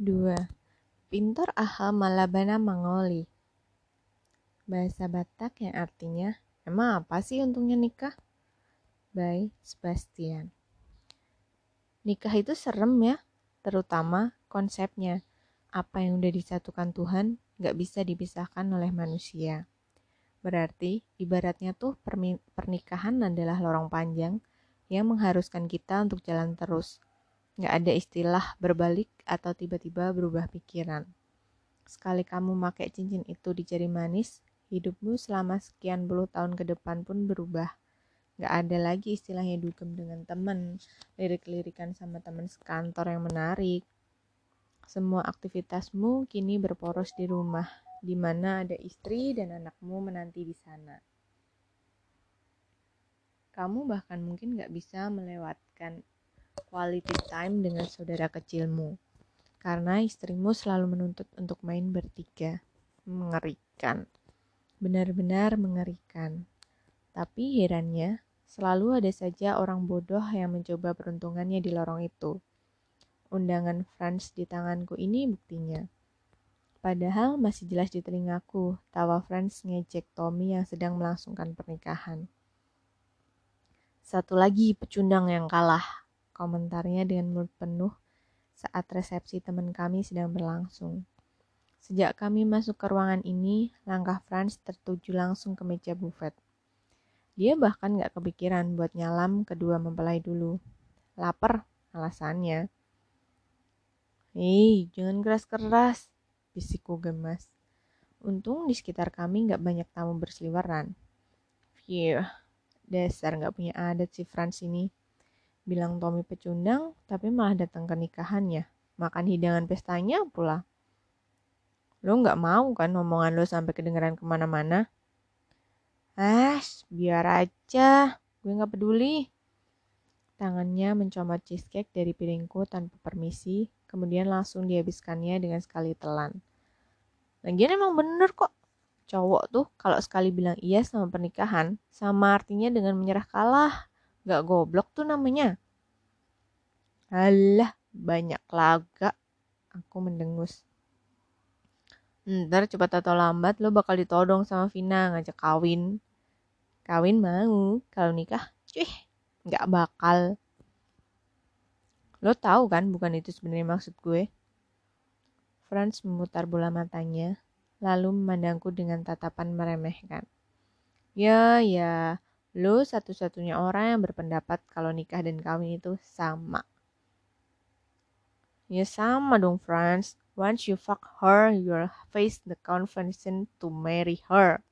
2. Pintor aha malabana mangoli. Bahasa Batak yang artinya, emang apa sih untungnya nikah? By Sebastian. Nikah itu serem ya, terutama konsepnya. Apa yang udah disatukan Tuhan gak bisa dipisahkan oleh manusia. Berarti ibaratnya tuh pernikahan adalah lorong panjang yang mengharuskan kita untuk jalan terus. Gak ada istilah berbalik atau tiba-tiba berubah pikiran. Sekali kamu pakai cincin itu di jari manis, hidupmu selama sekian puluh tahun ke depan pun berubah. Gak ada lagi istilahnya dugem dengan temen, lirik-lirikan sama teman sekantor yang menarik, semua aktivitasmu kini berporos di rumah, di mana ada istri dan anakmu menanti di sana. Kamu bahkan mungkin gak bisa melewatkan quality time dengan saudara kecilmu, karena istrimu selalu menuntut untuk main bertiga. Mengerikan. Benar-benar mengerikan. Tapi herannya, selalu ada saja orang bodoh yang mencoba peruntungannya di lorong itu Undangan Franz di tanganku ini buktinya. Padahal masih jelas di telingaku tawa Franz ngejek Tommy yang sedang melangsungkan pernikahan. Satu lagi pecundang yang kalah, komentarnya dengan mulut penuh saat resepsi teman kami sedang berlangsung. Sejak kami masuk ke ruangan ini, langkah Franz tertuju langsung ke meja buffet. Dia bahkan gak kepikiran buat nyalam kedua mempelai dulu. Laper, alasannya. Hei, jangan keras-keras, bisikku gemas. Untung di sekitar kami nggak banyak tamu berseliweran. Phew, dasar nggak punya adat si Frans ini. Bilang Tommy pecundang, tapi malah datang ke nikahannya. Makan hidangan pestanya pula. Lo nggak mau kan omongan lo sampai kedengeran ke mana-mana? Ah, biar aja. Gue nggak peduli. Tangannya mencomot cheesecake dari piringku tanpa permisi, kemudian langsung dihabiskannya dengan sekali telan. Lagian emang bener kok. Cowok tuh kalau sekali bilang iya sama pernikahan, sama artinya dengan menyerah kalah. Gak goblok tuh namanya. Alah, banyak laga. Aku mendengus. Ntar cepat atau lambat lo bakal ditodong sama Vina ngajak kawin. Kawin mau, kalau nikah, cuy, nggak bakal. Lo tahu kan bukan itu sebenarnya maksud gue? Franz memutar bola matanya, lalu memandangku dengan tatapan meremehkan. Ya, ya, lo satu-satunya orang yang berpendapat kalau nikah dan kawin itu sama. Ya sama dong, Franz. Once you fuck her, you'll face the convention to marry her.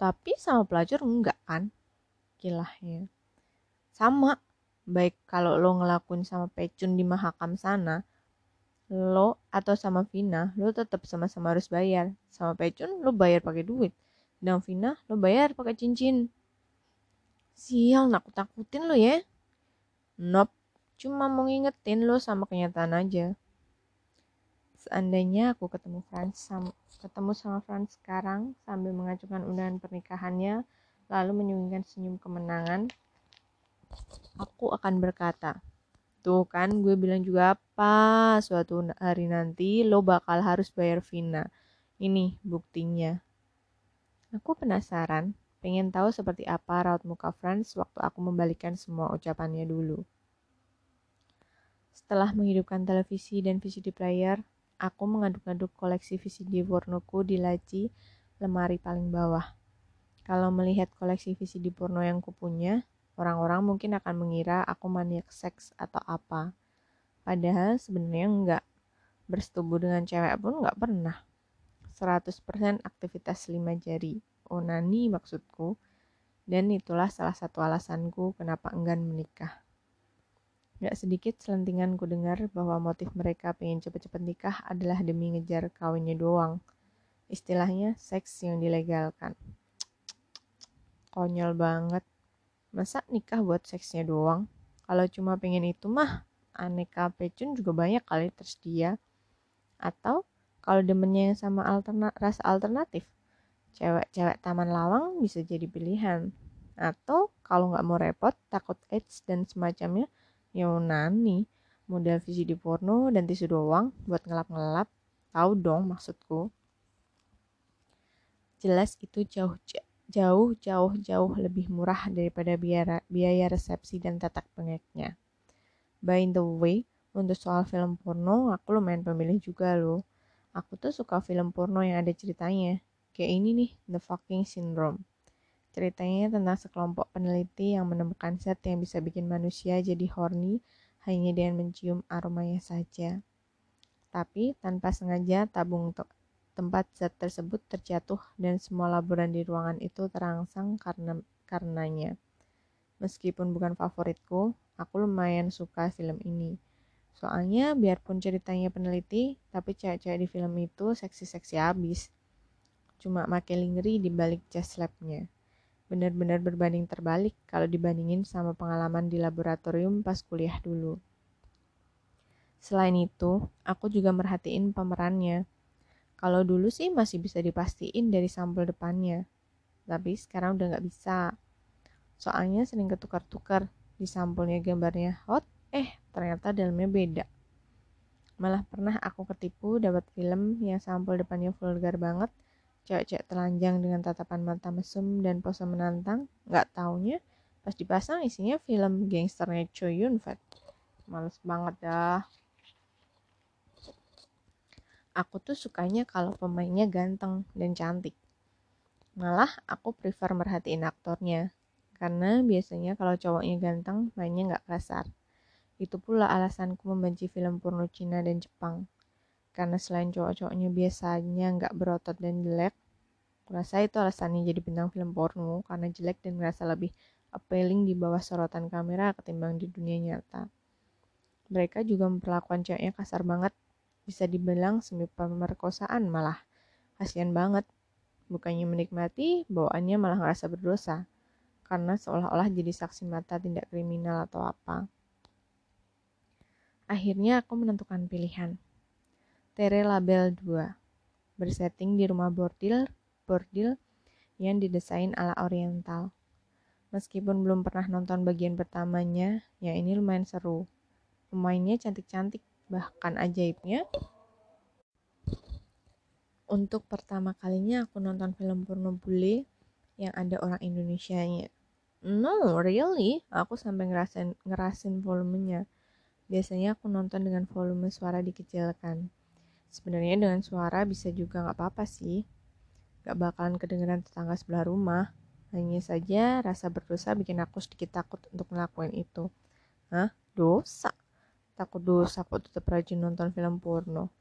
Tapi sama pelajar enggak kan? Kilahnya sama baik kalau lo ngelakuin sama Pecun di Mahakam sana lo atau sama Vina lo tetap sama-sama harus bayar sama Pecun lo bayar pakai duit dan Vina lo bayar pakai cincin sial nakut takutin lo ya Nop, cuma mau ngingetin lo sama kenyataan aja seandainya aku ketemu Franz sama, ketemu sama Franz sekarang sambil mengajukan undangan pernikahannya lalu menyunggingkan senyum kemenangan aku akan berkata, Tuh kan gue bilang juga apa, suatu hari nanti lo bakal harus bayar Vina. Ini buktinya. Aku penasaran, pengen tahu seperti apa raut muka Franz waktu aku membalikan semua ucapannya dulu. Setelah menghidupkan televisi dan VCD player, aku mengaduk-aduk koleksi VCD pornoku di laci lemari paling bawah. Kalau melihat koleksi VCD porno yang kupunya, Orang-orang mungkin akan mengira aku maniak seks atau apa. Padahal sebenarnya enggak. Bersetubuh dengan cewek pun enggak pernah. 100% aktivitas lima jari. Onani maksudku. Dan itulah salah satu alasanku kenapa enggan menikah. Gak sedikit selentingan ku dengar bahwa motif mereka pengen cepet-cepet nikah adalah demi ngejar kawinnya doang. Istilahnya seks yang dilegalkan. Konyol banget. Masa nikah buat seksnya doang? Kalau cuma pengen itu mah aneka pecun juga banyak kali tersedia. Atau kalau demennya yang sama alterna rasa alternatif, cewek-cewek taman lawang bisa jadi pilihan. Atau kalau nggak mau repot, takut AIDS dan semacamnya, ya nani. Model VCD porno dan tisu doang buat ngelap-ngelap. Tahu dong maksudku. Jelas itu jauh jauh jauh jauh lebih murah daripada biaya, biaya resepsi dan tatak pengeknya. By the way, untuk soal film porno, aku lumayan pemilih juga loh. Aku tuh suka film porno yang ada ceritanya. Kayak ini nih, The Fucking Syndrome. Ceritanya tentang sekelompok peneliti yang menemukan zat yang bisa bikin manusia jadi horny hanya dengan mencium aromanya saja. Tapi tanpa sengaja tabung tempat zat tersebut terjatuh dan semua laburan di ruangan itu terangsang karena karenanya. Meskipun bukan favoritku, aku lumayan suka film ini. Soalnya biarpun ceritanya peneliti, tapi cewek-cewek di film itu seksi-seksi abis. Cuma makin ngeri di balik jas labnya. Benar-benar berbanding terbalik kalau dibandingin sama pengalaman di laboratorium pas kuliah dulu. Selain itu, aku juga merhatiin pemerannya kalau dulu sih masih bisa dipastiin dari sampel depannya, tapi sekarang udah nggak bisa. Soalnya sering ketukar-tukar, di sampulnya gambarnya hot, eh ternyata dalamnya beda. Malah pernah aku ketipu dapat film yang sampul depannya vulgar banget, cewek-cewek telanjang dengan tatapan mata mesum dan pose menantang, nggak taunya pas dipasang isinya film gangsternya Choi Yun Fat. Males banget dah aku tuh sukanya kalau pemainnya ganteng dan cantik. Malah aku prefer merhatiin aktornya, karena biasanya kalau cowoknya ganteng, mainnya nggak kasar. Itu pula alasanku membenci film porno Cina dan Jepang. Karena selain cowok-cowoknya biasanya nggak berotot dan jelek, kurasa itu alasannya jadi bintang film porno karena jelek dan ngerasa lebih appealing di bawah sorotan kamera ketimbang di dunia nyata. Mereka juga memperlakukan ceweknya kasar banget bisa dibilang semi pemerkosaan malah. Kasian banget. Bukannya menikmati, bawaannya malah ngerasa berdosa. Karena seolah-olah jadi saksi mata tindak kriminal atau apa. Akhirnya aku menentukan pilihan. Tere Label 2. Bersetting di rumah bordil, bordil yang didesain ala oriental. Meskipun belum pernah nonton bagian pertamanya, ya ini lumayan seru. Pemainnya cantik-cantik Bahkan ajaibnya, untuk pertama kalinya aku nonton film porno bule yang ada orang Indonesia-nya. No, really? Aku sampai ngerasain, ngerasin volumenya. Biasanya aku nonton dengan volume suara dikecilkan. Sebenarnya dengan suara bisa juga nggak apa-apa sih. Gak bakalan kedengeran tetangga sebelah rumah. Hanya saja rasa berdosa bikin aku sedikit takut untuk ngelakuin itu. Hah? Dosa? takut dosa kok tetap rajin nonton film porno.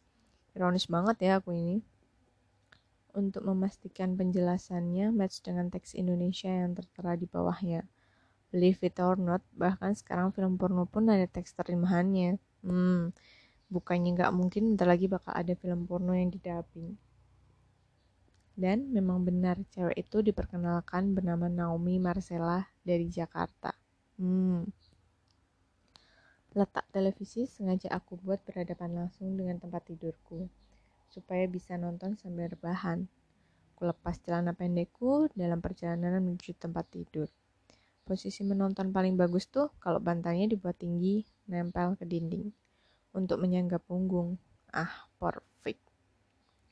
Ironis banget ya aku ini. Untuk memastikan penjelasannya match dengan teks Indonesia yang tertera di bawahnya. Believe it or not, bahkan sekarang film porno pun ada teks terjemahannya. Hmm, bukannya nggak mungkin bentar lagi bakal ada film porno yang didubbing. Dan memang benar cewek itu diperkenalkan bernama Naomi Marcella dari Jakarta. Hmm, Letak televisi sengaja aku buat berhadapan langsung dengan tempat tidurku, supaya bisa nonton sambil rebahan. Kulepas celana pendekku dalam perjalanan menuju tempat tidur. Posisi menonton paling bagus tuh kalau bantalnya dibuat tinggi, nempel ke dinding. Untuk menyangga punggung. Ah, perfect.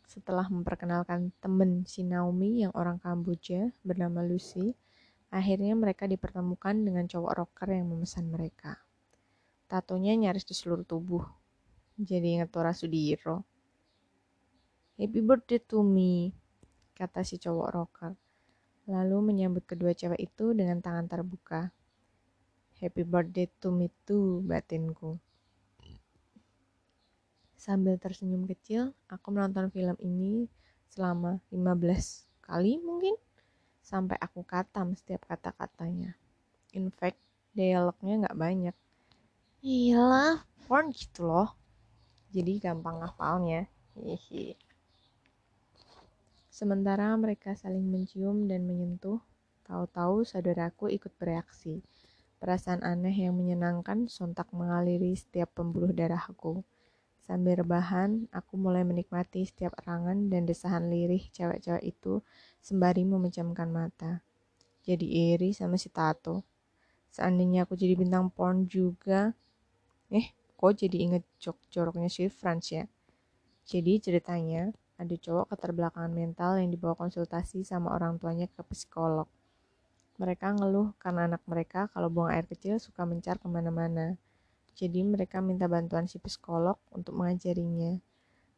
Setelah memperkenalkan temen si Naomi yang orang Kamboja bernama Lucy, akhirnya mereka dipertemukan dengan cowok rocker yang memesan mereka. Tatonya nyaris di seluruh tubuh. Jadi inget Tora Sudiro. Happy birthday to me, kata si cowok rocker. Lalu menyambut kedua cewek itu dengan tangan terbuka. Happy birthday to me too, batinku. Sambil tersenyum kecil, aku menonton film ini selama 15 kali mungkin. Sampai aku katam setiap kata-katanya. In fact, dialognya nggak banyak. Iyalah, porn gitu loh. Jadi gampang ngafalnya. Hihi. Sementara mereka saling mencium dan menyentuh, tahu-tahu saudaraku ikut bereaksi. Perasaan aneh yang menyenangkan sontak mengaliri setiap pembuluh darahku. Sambil rebahan, aku mulai menikmati setiap erangan dan desahan lirih cewek-cewek itu sembari memejamkan mata. Jadi iri sama si Tato. Seandainya aku jadi bintang porn juga, Eh, kok jadi inget jok joroknya si Franz ya. Jadi ceritanya ada cowok keterbelakangan mental yang dibawa konsultasi sama orang tuanya ke psikolog. Mereka ngeluh karena anak mereka kalau buang air kecil suka mencar ke mana-mana. Jadi mereka minta bantuan si psikolog untuk mengajarinya.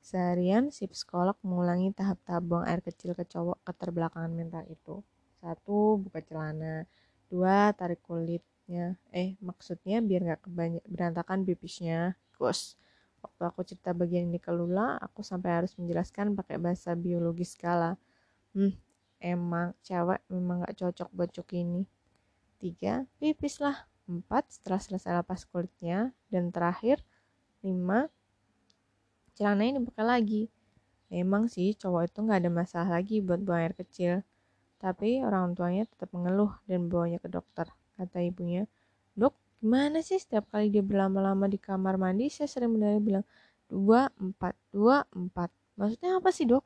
Seharian si psikolog mengulangi tahap-tahap buang air kecil ke cowok keterbelakangan mental itu. Satu, buka celana. Dua, tarik kulitnya. Eh, maksudnya biar nggak berantakan pipisnya. Gus. Waktu aku cerita bagian ini ke Lula, aku sampai harus menjelaskan pakai bahasa biologis skala. Hmm, emang cewek memang gak cocok buat cuk ini. Tiga, pipis lah. Empat, setelah selesai lepas kulitnya. Dan terakhir, lima, celananya dibuka lagi. Emang sih cowok itu gak ada masalah lagi buat buang air kecil. Tapi orang tuanya tetap mengeluh dan bawanya ke dokter. Kata ibunya, dok gimana sih setiap kali dia berlama-lama di kamar mandi saya sering mendengar bilang dua empat dua empat. Maksudnya apa sih dok?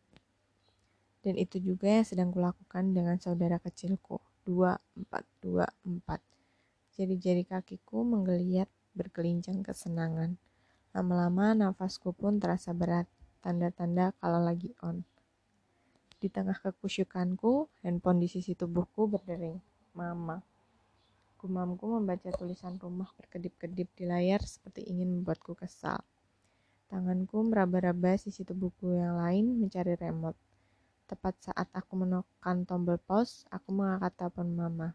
Dan itu juga yang sedang kulakukan dengan saudara kecilku. Dua empat dua empat. Jari-jari kakiku menggeliat berkelincang kesenangan. Lama-lama nafasku pun terasa berat. Tanda-tanda kalau lagi on. Di tengah kekusyukanku handphone di sisi tubuhku berdering. Mama Gumamku membaca tulisan rumah berkedip-kedip di layar seperti ingin membuatku kesal. Tanganku meraba-raba sisi tubuhku yang lain mencari remote. Tepat saat aku menekan tombol pause, aku mengangkat telepon mama.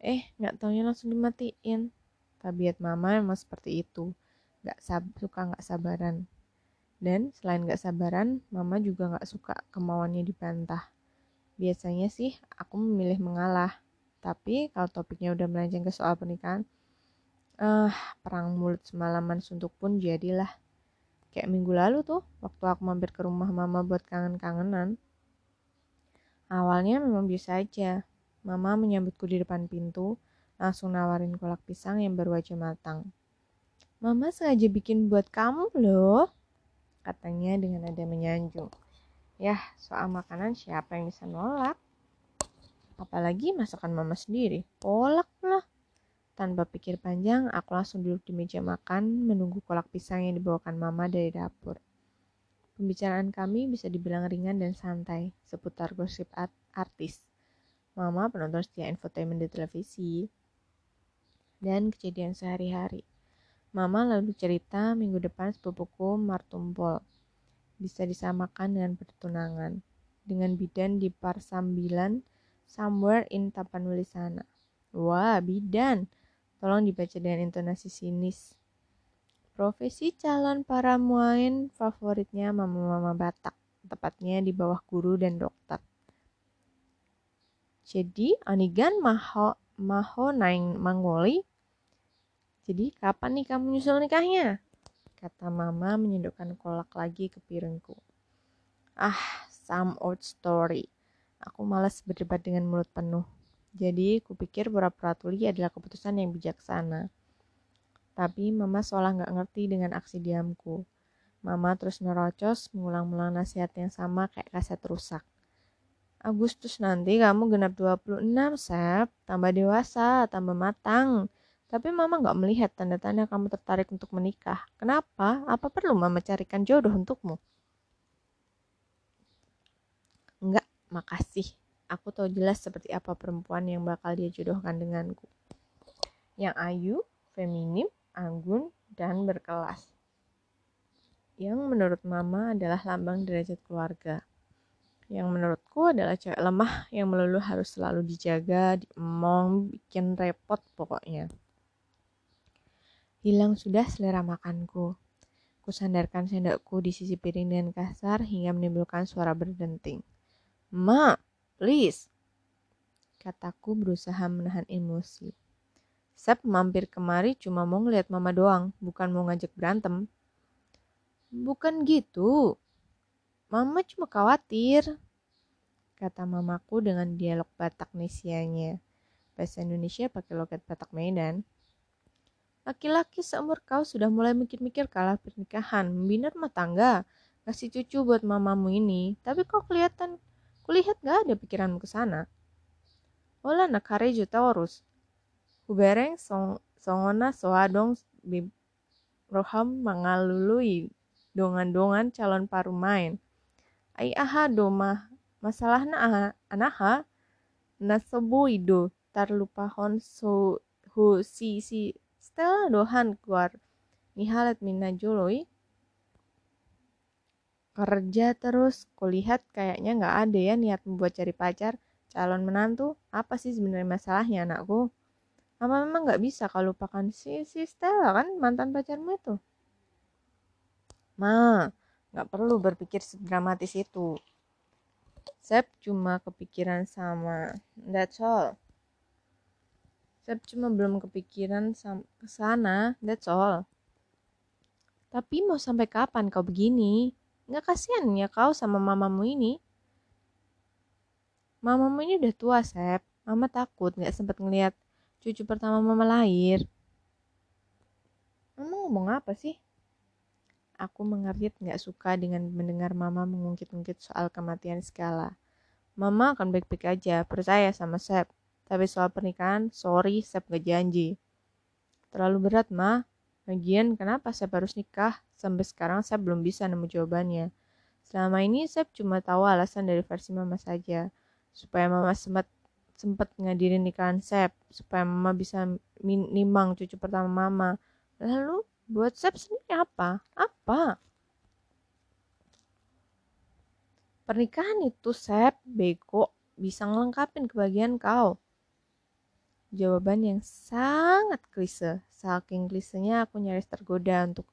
Eh, nggak taunya langsung dimatiin. Tabiat mama memang seperti itu. Gak sab suka nggak sabaran. Dan selain gak sabaran, mama juga gak suka kemauannya dibantah. Biasanya sih aku memilih mengalah tapi kalau topiknya udah melenceng ke soal pernikahan, eh uh, perang mulut semalaman suntuk pun jadilah. Kayak minggu lalu tuh, waktu aku mampir ke rumah mama buat kangen-kangenan. Awalnya memang biasa aja. Mama menyambutku di depan pintu, langsung nawarin kolak pisang yang baru aja matang. Mama sengaja bikin buat kamu loh, katanya dengan nada menyanjung. Yah, soal makanan siapa yang bisa nolak? Apalagi masakan mama sendiri. Kolak lah. Tanpa pikir panjang, aku langsung duduk di meja makan, menunggu kolak pisang yang dibawakan mama dari dapur. Pembicaraan kami bisa dibilang ringan dan santai, seputar gosip art artis. Mama penonton setia infotainment di televisi, dan kejadian sehari-hari. Mama lalu cerita minggu depan sepupuku martumpol. Bisa disamakan dengan pertunangan. Dengan bidan di Parsambilan, somewhere in Tapanuli sana. Wah, bidan. Tolong dibaca dengan intonasi sinis. Profesi calon para muain favoritnya mama-mama Batak, tepatnya di bawah guru dan dokter. Jadi, Anigan maho, maho naing mangoli. Jadi, kapan nih kamu nyusul nikahnya? Kata mama menyedokkan kolak lagi ke piringku. Ah, some old story. Aku malas berdebat dengan mulut penuh. Jadi, kupikir pura-pura tuli adalah keputusan yang bijaksana. Tapi mama seolah nggak ngerti dengan aksi diamku. Mama terus nerocos, mengulang-ulang nasihat yang sama kayak kaset rusak. Agustus nanti kamu genap 26, Sep. Tambah dewasa, tambah matang. Tapi mama nggak melihat tanda-tanda kamu tertarik untuk menikah. Kenapa? Apa perlu mama carikan jodoh untukmu? Enggak, makasih. Aku tahu jelas seperti apa perempuan yang bakal dia jodohkan denganku. Yang ayu, feminim, anggun, dan berkelas. Yang menurut mama adalah lambang derajat keluarga. Yang menurutku adalah cewek lemah yang melulu harus selalu dijaga, diemong, bikin repot pokoknya. Hilang sudah selera makanku. Kusandarkan sendokku di sisi piring dengan kasar hingga menimbulkan suara berdenting. Ma, please. Kataku berusaha menahan emosi. Sep mampir kemari cuma mau ngeliat mama doang, bukan mau ngajak berantem. Bukan gitu. Mama cuma khawatir. Kata mamaku dengan dialog Batak Nesianya. Bahasa Indonesia pakai logat Batak Medan. Laki-laki seumur kau sudah mulai mikir-mikir kalah pernikahan, membina rumah tangga, kasih cucu buat mamamu ini. Tapi kau kelihatan Kulihat gak ada pikiranmu ke sana. Ola nakare taurus. Kubereng song, songona soadong roham mengalului dongan-dongan calon paru main. Ai aha doma masalah na anaha nasobu ido tarlupahon so hu si si stella dohan nihalat minna joloi kerja terus kulihat kayaknya nggak ada ya niat membuat cari pacar calon menantu apa sih sebenarnya masalahnya anakku Mama memang nggak bisa kalau lupakan si si Stella kan mantan pacarmu itu Ma, nggak perlu berpikir sedramatis itu. Sep cuma kepikiran sama, that's all. Sep cuma belum kepikiran ke sana, that's all. Tapi mau sampai kapan kau begini? Nggak kasihan ya kau sama mamamu ini? Mamamu ini udah tua, Sep. Mama takut nggak sempat ngeliat cucu pertama mama lahir. Mama ngomong apa sih? Aku mengerit nggak suka dengan mendengar mama mengungkit-ungkit soal kematian segala. Mama akan baik-baik aja, percaya sama Sep. Tapi soal pernikahan, sorry, Sep gak janji. Terlalu berat, Ma. Lagian, kenapa Sep harus nikah? Sampai sekarang Sep belum bisa nemu jawabannya. Selama ini Sep cuma tahu alasan dari versi Mama saja. Supaya Mama sempat sempat ngadirin nikahan Sep. Supaya Mama bisa nimbang cucu pertama Mama. Lalu Buat Sep sendiri apa? Apa? Pernikahan itu Sep, bego, bisa ngelengkapin kebahagiaan kau. Jawaban yang sangat klise. Saking klisenya aku nyaris tergoda untuk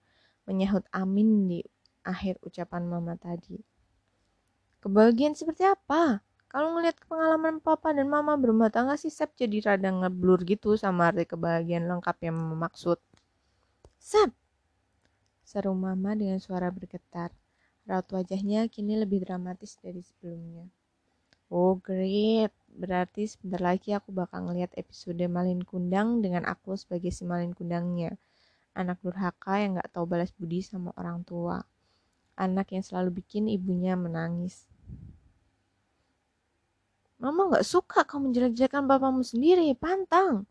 menyahut amin di akhir ucapan mama tadi. Kebahagiaan seperti apa? Kalau ngelihat pengalaman papa dan mama berumah tangga sih Sep jadi rada ngeblur gitu sama arti kebahagiaan lengkap yang memaksud. Sep! Seru mama dengan suara bergetar. Raut wajahnya kini lebih dramatis dari sebelumnya. Oh great, berarti sebentar lagi aku bakal ngeliat episode Malin Kundang dengan aku sebagai si Malin Kundangnya. Anak durhaka yang gak tahu balas budi sama orang tua. Anak yang selalu bikin ibunya menangis. Mama gak suka kau menjelek-jelekan bapamu sendiri, pantang.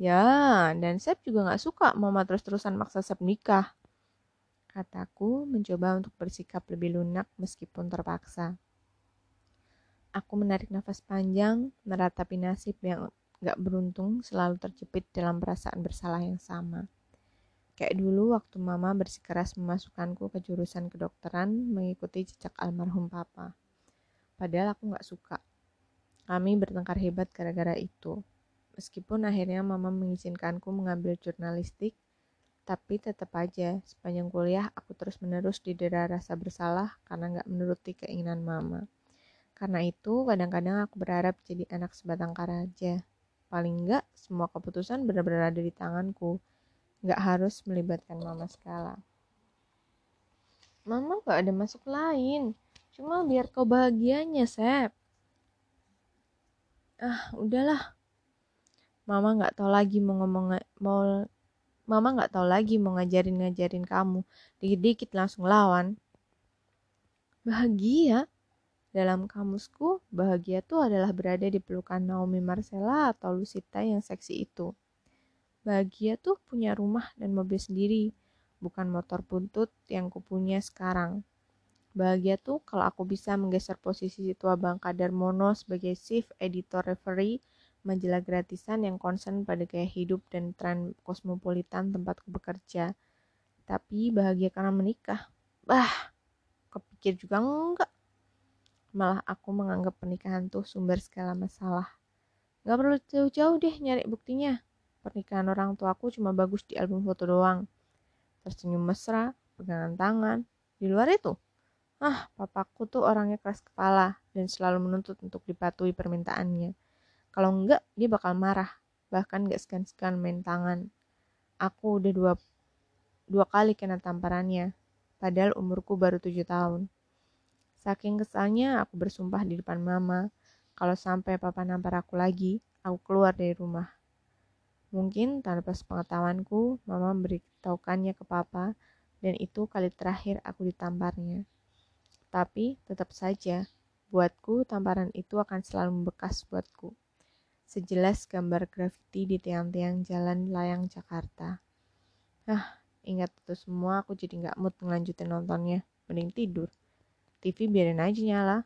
Ya, dan Sep juga gak suka mama terus-terusan maksa Sep nikah. Kataku mencoba untuk bersikap lebih lunak meskipun terpaksa. Aku menarik nafas panjang, meratapi nasib yang gak beruntung selalu terjepit dalam perasaan bersalah yang sama. Kayak dulu waktu mama bersikeras memasukkanku ke jurusan kedokteran mengikuti jejak almarhum papa. Padahal aku gak suka. Kami bertengkar hebat gara-gara itu. Meskipun akhirnya mama mengizinkanku mengambil jurnalistik, tapi tetap aja sepanjang kuliah aku terus-menerus didera rasa bersalah karena nggak menuruti keinginan mama. Karena itu, kadang-kadang aku berharap jadi anak sebatang kara aja. Paling nggak, semua keputusan benar-benar ada di tanganku. Nggak harus melibatkan mama segala. Mama nggak ada masuk lain. Cuma biar kau bahagianya, Sep. Ah, udahlah. Mama nggak tahu lagi mau ngomong mau Mama nggak tahu lagi mau ngajarin ngajarin kamu. Dikit-dikit langsung lawan. Bahagia? Dalam kamusku, bahagia tuh adalah berada di pelukan Naomi Marcella atau Lucita yang seksi itu. Bahagia tuh punya rumah dan mobil sendiri, bukan motor buntut yang kupunya sekarang. Bahagia tuh kalau aku bisa menggeser posisi tua Bang Kadar Mono sebagai chief editor referee majalah gratisan yang konsen pada gaya hidup dan tren kosmopolitan tempatku bekerja. Tapi bahagia karena menikah. Bah, kepikir juga enggak. Malah aku menganggap pernikahan tuh sumber segala masalah. Gak perlu jauh-jauh deh nyari buktinya. Pernikahan orang tuaku cuma bagus di album foto doang. Tersenyum mesra, pegangan tangan. Di luar itu, ah papaku tuh orangnya keras kepala dan selalu menuntut untuk dipatuhi permintaannya kalau enggak, dia bakal marah. Bahkan gak segan-segan main tangan. Aku udah dua, dua kali kena tamparannya. Padahal umurku baru tujuh tahun. Saking kesalnya, aku bersumpah di depan mama. Kalau sampai papa nampar aku lagi, aku keluar dari rumah. Mungkin tanpa sepengetahuanku, mama memberitahukannya ke papa, dan itu kali terakhir aku ditamparnya. Tapi tetap saja, buatku tamparan itu akan selalu membekas buatku sejelas gambar grafiti di tiang-tiang jalan layang Jakarta. Ah, ingat itu semua aku jadi nggak mood ngelanjutin nontonnya. Mending tidur. TV biarin aja nyala.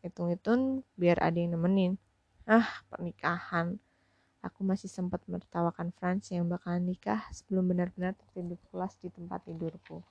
Hitung-hitung biar ada yang nemenin. Ah, pernikahan. Aku masih sempat menertawakan Franz yang bakalan nikah sebelum benar-benar tertidur pulas di tempat tidurku.